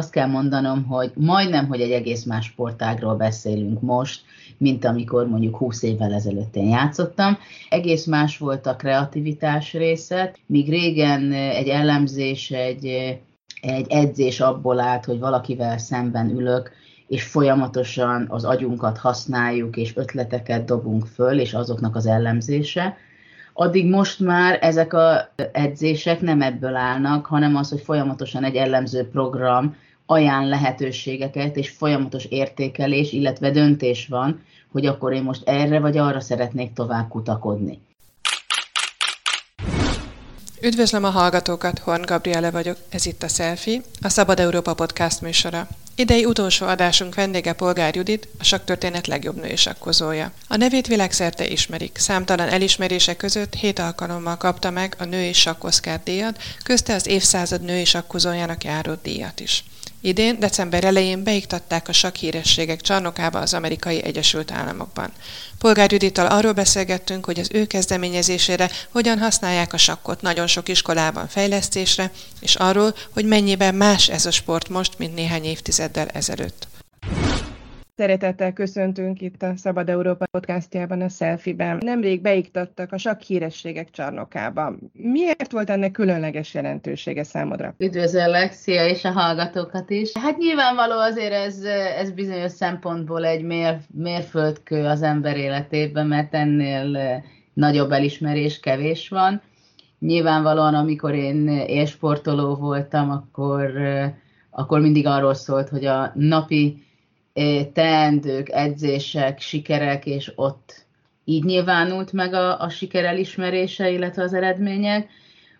azt kell mondanom, hogy majdnem, hogy egy egész más sportágról beszélünk most, mint amikor mondjuk 20 évvel ezelőtt én játszottam. Egész más volt a kreativitás része, míg régen egy elemzés, egy, egy edzés abból állt, hogy valakivel szemben ülök, és folyamatosan az agyunkat használjuk, és ötleteket dobunk föl, és azoknak az ellenzése, addig most már ezek az edzések nem ebből állnak, hanem az, hogy folyamatosan egy ellenző program ajánl lehetőségeket, és folyamatos értékelés, illetve döntés van, hogy akkor én most erre vagy arra szeretnék tovább kutakodni. Üdvözlöm a hallgatókat, Horn Gabriele vagyok, ez itt a Selfie, a Szabad Európa podcast műsora. Idei utolsó adásunk vendége Polgár Judit, a saktörténet legjobb női sakkozója. A nevét világszerte ismerik, számtalan elismerése között hét alkalommal kapta meg a női sakkoszkár díjat, közte az évszázad női sakkozójának járó díjat is. Idén, december elején beiktatták a sakk hírességek csarnokába az amerikai Egyesült Államokban. Polgár Judittal arról beszélgettünk, hogy az ő kezdeményezésére hogyan használják a sakkot nagyon sok iskolában fejlesztésre, és arról, hogy mennyiben más ez a sport most, mint néhány évtizeddel ezelőtt. Szeretettel köszöntünk itt a Szabad Európa podcastjában, a Selfie-ben. Nemrég beiktattak a sakk hírességek csarnokába. Miért volt ennek különleges jelentősége számodra? Üdvözöllek, szia, és a hallgatókat is. Hát nyilvánvaló azért ez, ez bizonyos szempontból egy mér, mérföldkő az ember életében, mert ennél nagyobb elismerés kevés van. Nyilvánvalóan, amikor én élsportoló voltam, akkor, akkor mindig arról szólt, hogy a napi teendők, edzések, sikerek, és ott így nyilvánult meg a, a siker elismerése, illetve az eredmények.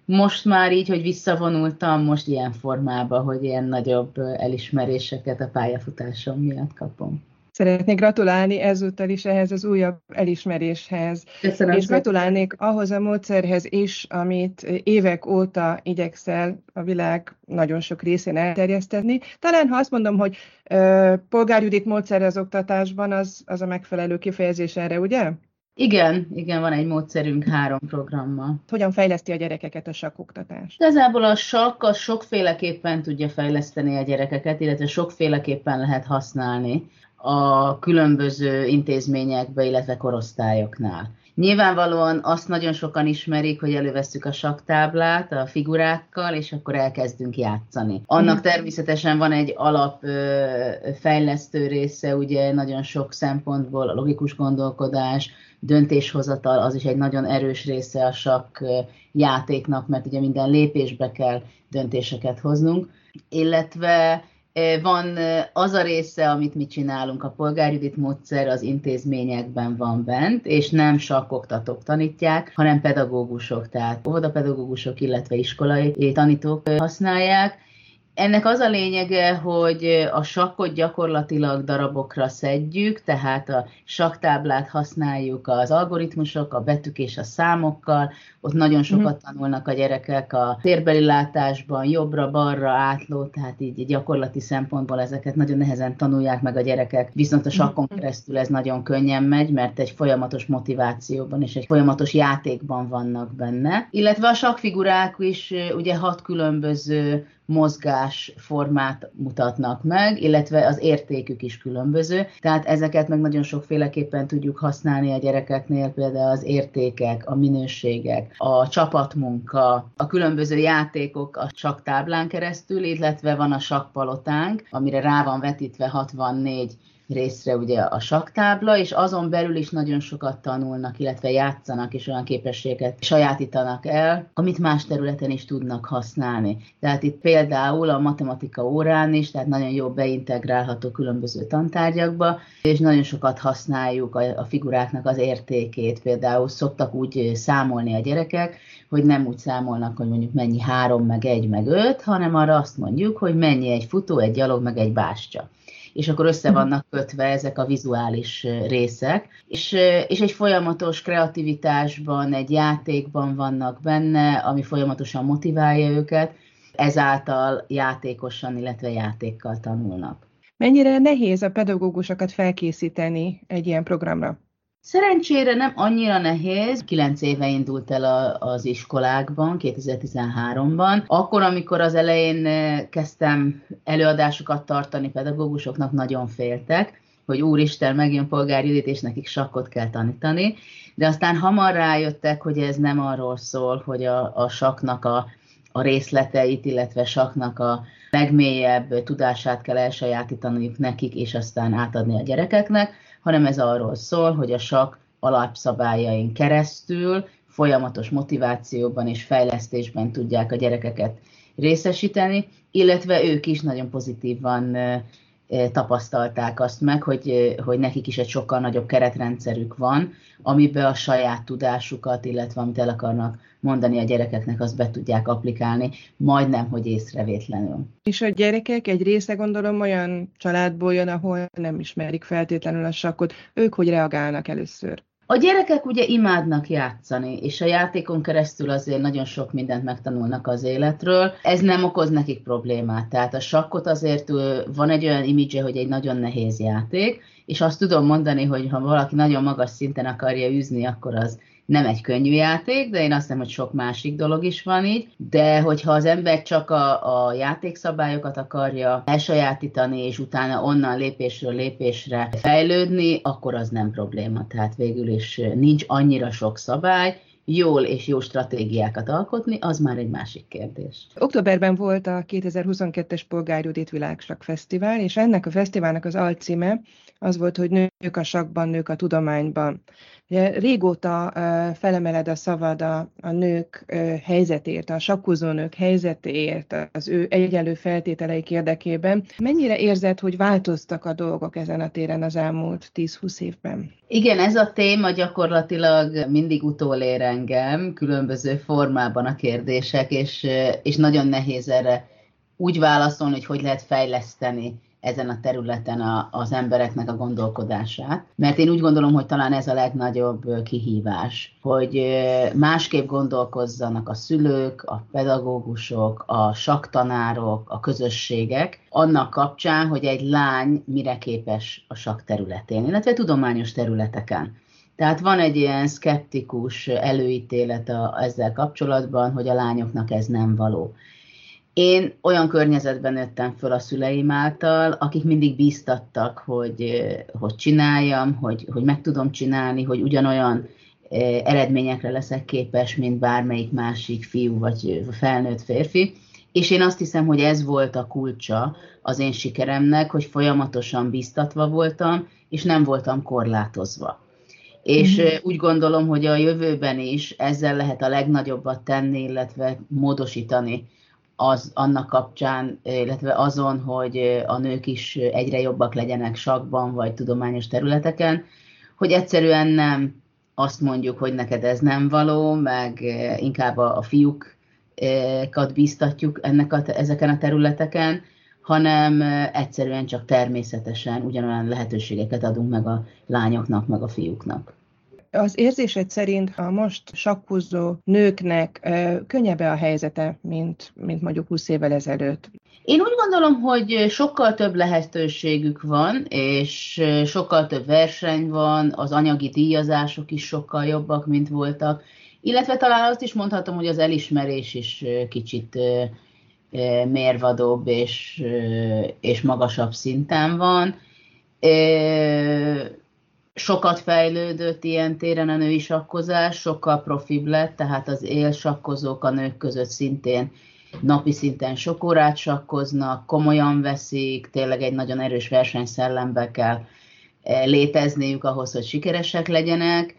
Most már így, hogy visszavonultam, most ilyen formában, hogy ilyen nagyobb elismeréseket a pályafutásom miatt kapom. Szeretnék gratulálni ezúttal is ehhez az újabb elismeréshez. Köszönöm és gratulálnék ahhoz a módszerhez is, amit évek óta igyekszel a világ nagyon sok részén elterjeszteni. Talán ha azt mondom, hogy uh, polgárjudit módszer az oktatásban, az, az a megfelelő kifejezés erre, ugye? Igen, igen, van egy módszerünk három programmal. Hogyan fejleszti a gyerekeket a sakkoktatás? Igazából a sakk az sokféleképpen tudja fejleszteni a gyerekeket, illetve sokféleképpen lehet használni a különböző intézményekbe, illetve korosztályoknál. Nyilvánvalóan azt nagyon sokan ismerik, hogy elővesszük a saktáblát a figurákkal, és akkor elkezdünk játszani. Annak mhm. természetesen van egy alap fejlesztő része, ugye nagyon sok szempontból a logikus gondolkodás, döntéshozatal, az is egy nagyon erős része a sakk játéknak, mert ugye minden lépésbe kell döntéseket hoznunk, illetve van az a része, amit mi csinálunk, a polgárjudit módszer az intézményekben van bent, és nem sakkoktatók tanítják, hanem pedagógusok, tehát óvodapedagógusok, illetve iskolai tanítók használják, ennek az a lényege, hogy a sakkot gyakorlatilag darabokra szedjük, tehát a saktáblát használjuk az algoritmusok, a betűk és a számokkal, ott nagyon sokat mhm. tanulnak a gyerekek a térbeli látásban, jobbra-balra, átló, tehát így gyakorlati szempontból ezeket nagyon nehezen tanulják meg a gyerekek, viszont a sakkon mhm. keresztül ez nagyon könnyen megy, mert egy folyamatos motivációban és egy folyamatos játékban vannak benne. Illetve a sakkfigurák is ugye hat különböző mozgásformát mutatnak meg, illetve az értékük is különböző. Tehát ezeket meg nagyon sokféleképpen tudjuk használni a gyerekeknél, például az értékek, a minőségek, a csapatmunka, a különböző játékok a csak táblán keresztül, illetve van a sakkpalotánk, amire rá van vetítve 64 részre ugye a saktábla, és azon belül is nagyon sokat tanulnak, illetve játszanak, és olyan képességet sajátítanak el, amit más területen is tudnak használni. Tehát itt például a matematika órán is, tehát nagyon jó beintegrálható különböző tantárgyakba, és nagyon sokat használjuk a figuráknak az értékét. Például szoktak úgy számolni a gyerekek, hogy nem úgy számolnak, hogy mondjuk mennyi három, meg egy, meg öt, hanem arra azt mondjuk, hogy mennyi egy futó, egy gyalog, meg egy bástya és akkor össze mhm. vannak kötve ezek a vizuális részek, és, és egy folyamatos kreativitásban, egy játékban vannak benne, ami folyamatosan motiválja őket, ezáltal játékosan, illetve játékkal tanulnak. Mennyire nehéz a pedagógusokat felkészíteni egy ilyen programra? Szerencsére nem annyira nehéz. Kilenc éve indult el a, az iskolákban, 2013-ban. Akkor, amikor az elején eh, kezdtem előadásokat tartani, pedagógusoknak nagyon féltek, hogy úristen, megjön polgár Judit, és nekik sakkot kell tanítani. De aztán hamar rájöttek, hogy ez nem arról szól, hogy a, a saknak a, a részleteit, illetve saknak a legmélyebb tudását kell elsajátítaniuk nekik, és aztán átadni a gyerekeknek, hanem ez arról szól, hogy a sak alapszabályain keresztül folyamatos motivációban és fejlesztésben tudják a gyerekeket részesíteni, illetve ők is nagyon pozitívan tapasztalták azt meg, hogy, hogy nekik is egy sokkal nagyobb keretrendszerük van, amiben a saját tudásukat, illetve amit el akarnak mondani a gyerekeknek, azt be tudják applikálni, majdnem, hogy észrevétlenül. És a gyerekek egy része gondolom olyan családból jön, ahol nem ismerik feltétlenül a sakkot. Ők hogy reagálnak először? A gyerekek ugye imádnak játszani, és a játékon keresztül azért nagyon sok mindent megtanulnak az életről. Ez nem okoz nekik problémát. Tehát a sakkot azért van egy olyan imidzse, hogy egy nagyon nehéz játék, és azt tudom mondani, hogy ha valaki nagyon magas szinten akarja űzni, akkor az nem egy könnyű játék, de én azt hiszem, hogy sok másik dolog is van így, de hogyha az ember csak a, a játékszabályokat akarja elsajátítani, és utána onnan lépésről lépésre fejlődni, akkor az nem probléma. Tehát végül is nincs annyira sok szabály, jól és jó stratégiákat alkotni, az már egy másik kérdés. Októberben volt a 2022-es Polgárjudit Világsak Fesztivál, és ennek a fesztiválnak az alcíme az volt, hogy nők a sakban, nők a tudományban. Ugye régóta felemeled a szavad a, a nők helyzetért, a sakkozó nők helyzetéért, az ő egyenlő feltételeik érdekében. Mennyire érzed, hogy változtak a dolgok ezen a téren az elmúlt 10-20 évben? Igen, ez a téma gyakorlatilag mindig utolér engem, különböző formában a kérdések, és, és nagyon nehéz erre úgy válaszolni, hogy hogy lehet fejleszteni ezen a területen a, az embereknek a gondolkodását. Mert én úgy gondolom, hogy talán ez a legnagyobb kihívás, hogy másképp gondolkozzanak a szülők, a pedagógusok, a saktanárok, a közösségek, annak kapcsán, hogy egy lány mire képes a sak területén, illetve tudományos területeken. Tehát van egy ilyen szkeptikus előítélet a, ezzel kapcsolatban, hogy a lányoknak ez nem való. Én olyan környezetben nőttem föl a szüleim által, akik mindig bíztattak, hogy, hogy csináljam, hogy, hogy meg tudom csinálni, hogy ugyanolyan eredményekre leszek képes, mint bármelyik másik fiú vagy felnőtt férfi. És én azt hiszem, hogy ez volt a kulcsa az én sikeremnek, hogy folyamatosan bíztatva voltam, és nem voltam korlátozva. És mm-hmm. úgy gondolom, hogy a jövőben is ezzel lehet a legnagyobbat tenni, illetve módosítani az, annak kapcsán, illetve azon, hogy a nők is egyre jobbak legyenek sakban vagy tudományos területeken, hogy egyszerűen nem azt mondjuk, hogy neked ez nem való, meg inkább a, fiúkat bíztatjuk ennek a, ezeken a területeken, hanem egyszerűen csak természetesen ugyanolyan lehetőségeket adunk meg a lányoknak, meg a fiúknak. Az érzésed szerint a most sakkozó nőknek könnyebb a helyzete, mint, mint mondjuk 20 évvel ezelőtt? Én úgy gondolom, hogy sokkal több lehetőségük van, és sokkal több verseny van, az anyagi díjazások is sokkal jobbak, mint voltak, illetve talán azt is mondhatom, hogy az elismerés is kicsit mérvadóbb és, és magasabb szinten van sokat fejlődött ilyen téren a női sakkozás, sokkal profibb lett, tehát az élsakkozók a nők között szintén napi szinten sok órát sakkoznak, komolyan veszik, tényleg egy nagyon erős versenyszellembe kell eh, létezniük ahhoz, hogy sikeresek legyenek.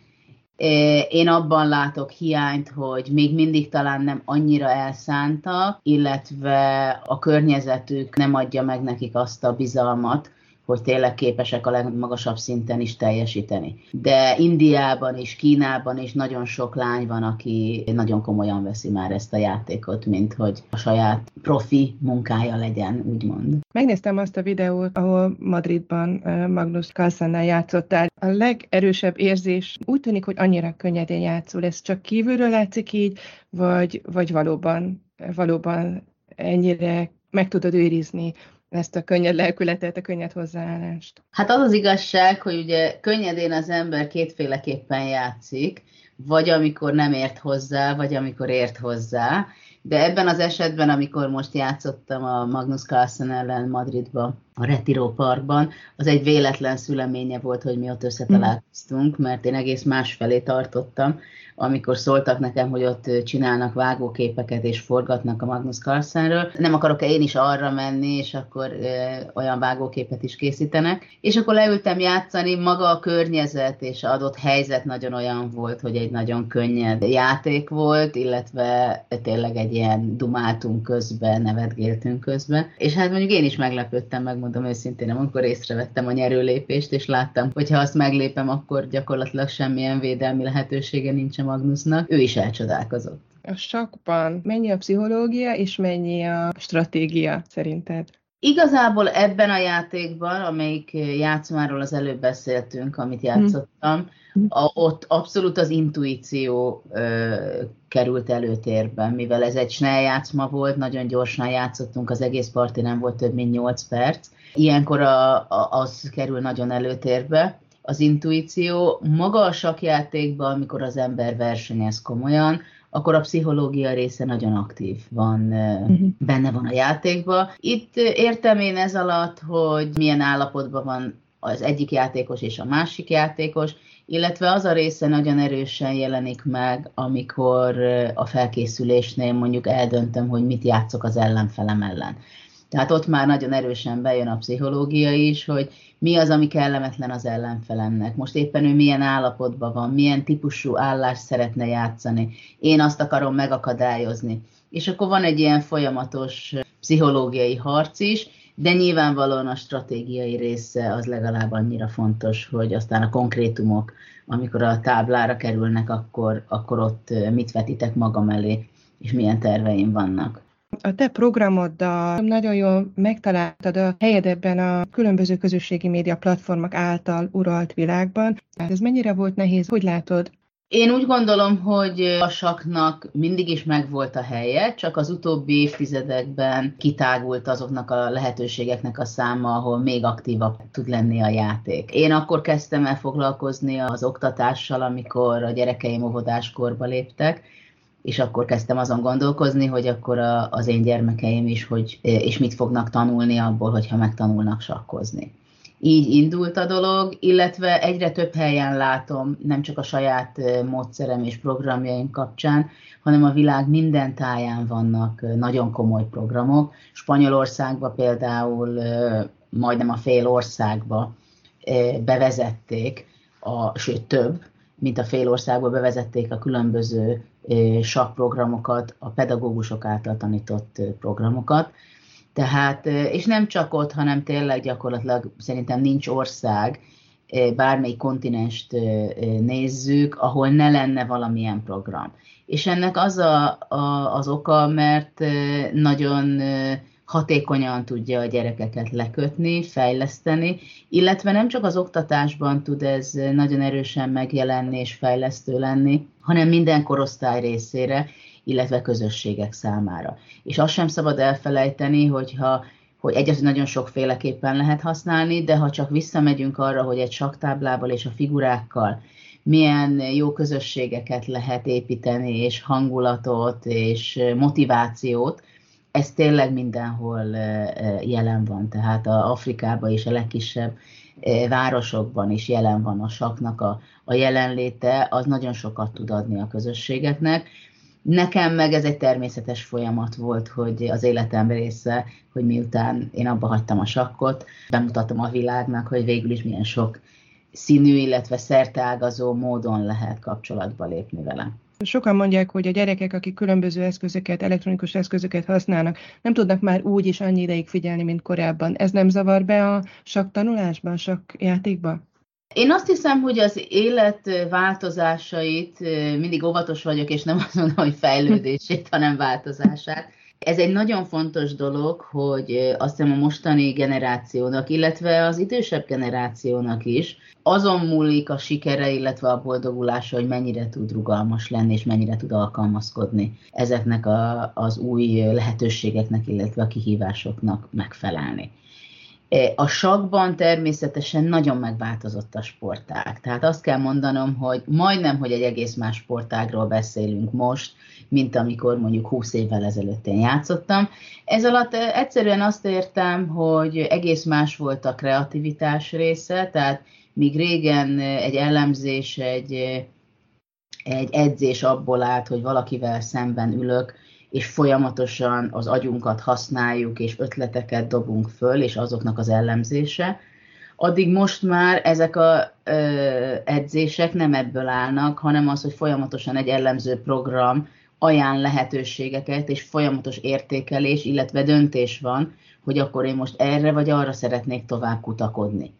Eh, én abban látok hiányt, hogy még mindig talán nem annyira elszántak, illetve a környezetük nem adja meg nekik azt a bizalmat, hogy tényleg képesek a legmagasabb szinten is teljesíteni. De Indiában és Kínában is nagyon sok lány van, aki nagyon komolyan veszi már ezt a játékot, mint hogy a saját profi munkája legyen, úgymond. Megnéztem azt a videót, ahol Madridban Magnus Carlsennel játszottál. A legerősebb érzés úgy tűnik, hogy annyira könnyedén játszol. Ez csak kívülről látszik így, vagy, vagy valóban, valóban ennyire meg tudod őrizni ezt a könnyed lelkületet, a könnyed hozzáállást? Hát az az igazság, hogy ugye könnyedén az ember kétféleképpen játszik, vagy amikor nem ért hozzá, vagy amikor ért hozzá. De ebben az esetben, amikor most játszottam a Magnus Carlsen ellen Madridba, a Retiro Parkban, az egy véletlen szüleménye volt, hogy mi ott összetalálkoztunk, mert én egész másfelé tartottam, amikor szóltak nekem, hogy ott csinálnak vágóképeket és forgatnak a Magnus Carlsenről. Nem akarok-e én is arra menni, és akkor e, olyan vágóképet is készítenek. És akkor leültem játszani, maga a környezet és adott helyzet nagyon olyan volt, hogy egy nagyon könnyed játék volt, illetve tényleg egy ilyen dumáltunk közben, nevetgéltünk közben. És hát mondjuk én is meglepődtem, megmondom őszintén, amikor észrevettem a nyerőlépést, és láttam, hogy ha azt meglépem, akkor gyakorlatilag semmilyen védelmi lehetősége nincsen Magnusnak, ő is elcsodálkozott. A sakban mennyi a pszichológia, és mennyi a stratégia szerinted? Igazából ebben a játékban, amelyik játszmáról az előbb beszéltünk, amit játszottam, hm. a, ott abszolút az intuíció ö, került előtérbe, mivel ez egy snell játszma volt, nagyon gyorsan játszottunk, az egész parti nem volt több mint 8 perc. Ilyenkor a, a, az kerül nagyon előtérbe, az intuíció. Maga a sakjátékban, amikor az ember versenyez komolyan, akkor a pszichológia része nagyon aktív van, uh-huh. benne van a játékban. Itt értem én ez alatt, hogy milyen állapotban van az egyik játékos és a másik játékos, illetve az a része nagyon erősen jelenik meg, amikor a felkészülésnél mondjuk eldöntöm, hogy mit játszok az ellenfelem ellen. Tehát ott már nagyon erősen bejön a pszichológia is, hogy mi az, ami kellemetlen az ellenfelemnek. Most éppen ő milyen állapotban van, milyen típusú állást szeretne játszani. Én azt akarom megakadályozni. És akkor van egy ilyen folyamatos pszichológiai harc is, de nyilvánvalóan a stratégiai része az legalább annyira fontos, hogy aztán a konkrétumok, amikor a táblára kerülnek, akkor, akkor ott mit vetitek magam elé, és milyen terveim vannak. A te programoddal nagyon jól megtaláltad a helyed ebben a különböző közösségi média platformok által uralt világban. Ez mennyire volt nehéz? Hogy látod? Én úgy gondolom, hogy a saknak mindig is megvolt a helye, csak az utóbbi évtizedekben kitágult azoknak a lehetőségeknek a száma, ahol még aktívabb tud lenni a játék. Én akkor kezdtem el foglalkozni az oktatással, amikor a gyerekeim óvodáskorba léptek, és akkor kezdtem azon gondolkozni, hogy akkor a, az én gyermekeim is, hogy, és mit fognak tanulni abból, hogyha megtanulnak sakkozni. Így indult a dolog, illetve egyre több helyen látom, nem csak a saját módszerem és programjaim kapcsán, hanem a világ minden táján vannak nagyon komoly programok. Spanyolországba például majdnem a fél országba bevezették, a, sőt több, mint a fél országba bevezették a különböző sakprogramokat, a pedagógusok által tanított programokat. Tehát, és nem csak ott, hanem tényleg gyakorlatilag szerintem nincs ország, bármely kontinenst nézzük, ahol ne lenne valamilyen program. És ennek az a, a, az oka, mert nagyon hatékonyan tudja a gyerekeket lekötni, fejleszteni, illetve nem csak az oktatásban tud ez nagyon erősen megjelenni és fejlesztő lenni, hanem minden korosztály részére, illetve közösségek számára. És azt sem szabad elfelejteni, hogyha hogy egyet nagyon sokféleképpen lehet használni, de ha csak visszamegyünk arra, hogy egy saktáblával és a figurákkal milyen jó közösségeket lehet építeni, és hangulatot, és motivációt, ez tényleg mindenhol jelen van, tehát a Afrikában is a legkisebb városokban is jelen van a saknak a, a jelenléte, az nagyon sokat tud adni a közösségeknek. Nekem meg ez egy természetes folyamat volt, hogy az életem része, hogy miután én abba hagytam a sakkot, bemutatom a világnak, hogy végül is milyen sok színű, illetve szerteágazó módon lehet kapcsolatba lépni vele. Sokan mondják, hogy a gyerekek, akik különböző eszközöket, elektronikus eszközöket használnak, nem tudnak már úgy is annyi ideig figyelni, mint korábban. Ez nem zavar be a sak tanulásban, sak játékban? Én azt hiszem, hogy az élet változásait mindig óvatos vagyok, és nem azt mondom, hogy fejlődését, hanem változását. Ez egy nagyon fontos dolog, hogy azt hiszem a mostani generációnak, illetve az idősebb generációnak is azon múlik a sikere, illetve a boldogulása, hogy mennyire tud rugalmas lenni, és mennyire tud alkalmazkodni ezeknek a, az új lehetőségeknek, illetve a kihívásoknak megfelelni. A sakban természetesen nagyon megváltozott a sportág. Tehát azt kell mondanom, hogy majdnem, hogy egy egész más sportágról beszélünk most, mint amikor mondjuk 20 évvel ezelőtt én játszottam. Ez alatt egyszerűen azt értem, hogy egész más volt a kreativitás része, tehát míg régen egy elemzés, egy, egy edzés abból állt, hogy valakivel szemben ülök, és folyamatosan az agyunkat használjuk, és ötleteket dobunk föl, és azoknak az ellenzése, addig most már ezek a ö, edzések nem ebből állnak, hanem az, hogy folyamatosan egy ellenző program ajánl lehetőségeket, és folyamatos értékelés, illetve döntés van, hogy akkor én most erre vagy arra szeretnék tovább kutakodni.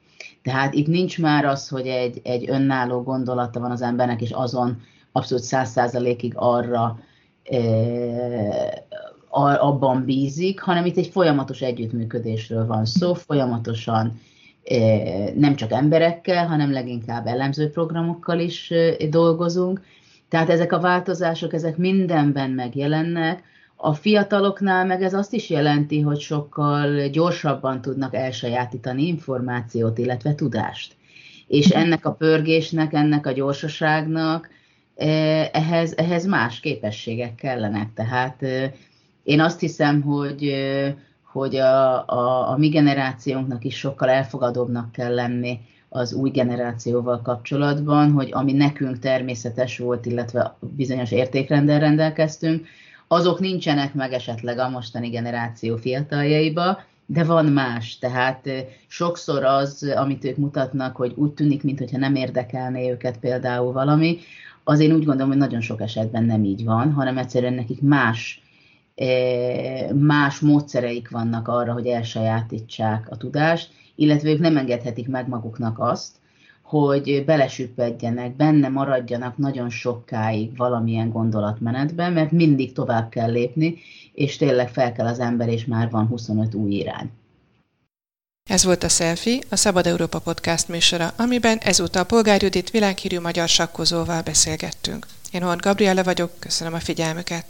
Tehát itt nincs már az, hogy egy, egy önálló gondolata van az embernek, és azon abszolút száz százalékig arra abban bízik, hanem itt egy folyamatos együttműködésről van szó, folyamatosan nem csak emberekkel, hanem leginkább elemző programokkal is dolgozunk. Tehát ezek a változások, ezek mindenben megjelennek. A fiataloknál meg ez azt is jelenti, hogy sokkal gyorsabban tudnak elsajátítani információt, illetve tudást. És ennek a pörgésnek, ennek a gyorsaságnak ehhez, ehhez más képességek kellenek. Tehát én azt hiszem, hogy, hogy a, a, a mi generációnknak is sokkal elfogadóbbnak kell lenni az új generációval kapcsolatban, hogy ami nekünk természetes volt, illetve bizonyos értékrendel rendelkeztünk, azok nincsenek meg esetleg a mostani generáció fiataljaiba, de van más. Tehát sokszor az, amit ők mutatnak, hogy úgy tűnik, mintha nem érdekelné őket például valami, az én úgy gondolom, hogy nagyon sok esetben nem így van, hanem egyszerűen nekik más, eh, más módszereik vannak arra, hogy elsajátítsák a tudást, illetve ők nem engedhetik meg maguknak azt, hogy belesüppedjenek, benne maradjanak nagyon sokáig valamilyen gondolatmenetben, mert mindig tovább kell lépni, és tényleg fel kell az ember, és már van 25 új irány. Ez volt a Selfie, a Szabad Európa Podcast műsora, amiben ezúttal Polgár Judit világhírű magyar sakkozóval beszélgettünk. Én Hort Gabriela vagyok, köszönöm a figyelmüket.